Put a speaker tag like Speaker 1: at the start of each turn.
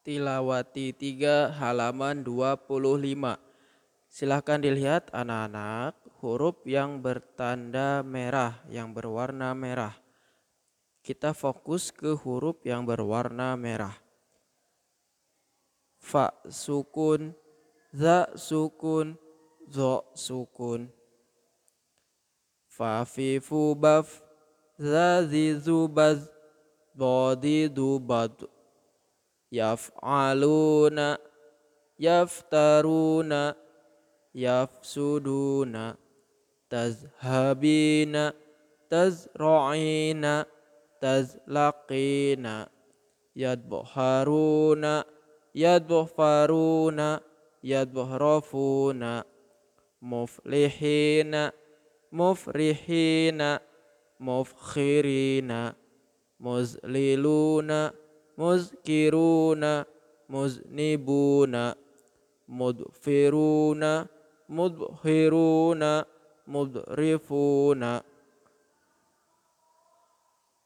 Speaker 1: Tilawati 3 halaman 25. Silahkan dilihat anak-anak huruf yang bertanda merah, yang berwarna merah. Kita fokus ke huruf yang berwarna merah. Fa sukun, za sukun, zo sukun. Fa fi fu baf, za zi zubaz, bodi dubad يفعلون يفترون يفسدون تذهبين تزرعين تزلقين يدبهرون يدبهرون يدبحرفون مفلحين مفرحين مفخرين مذللون مذكرون مذنبون مدفرون مظهرون مضرفون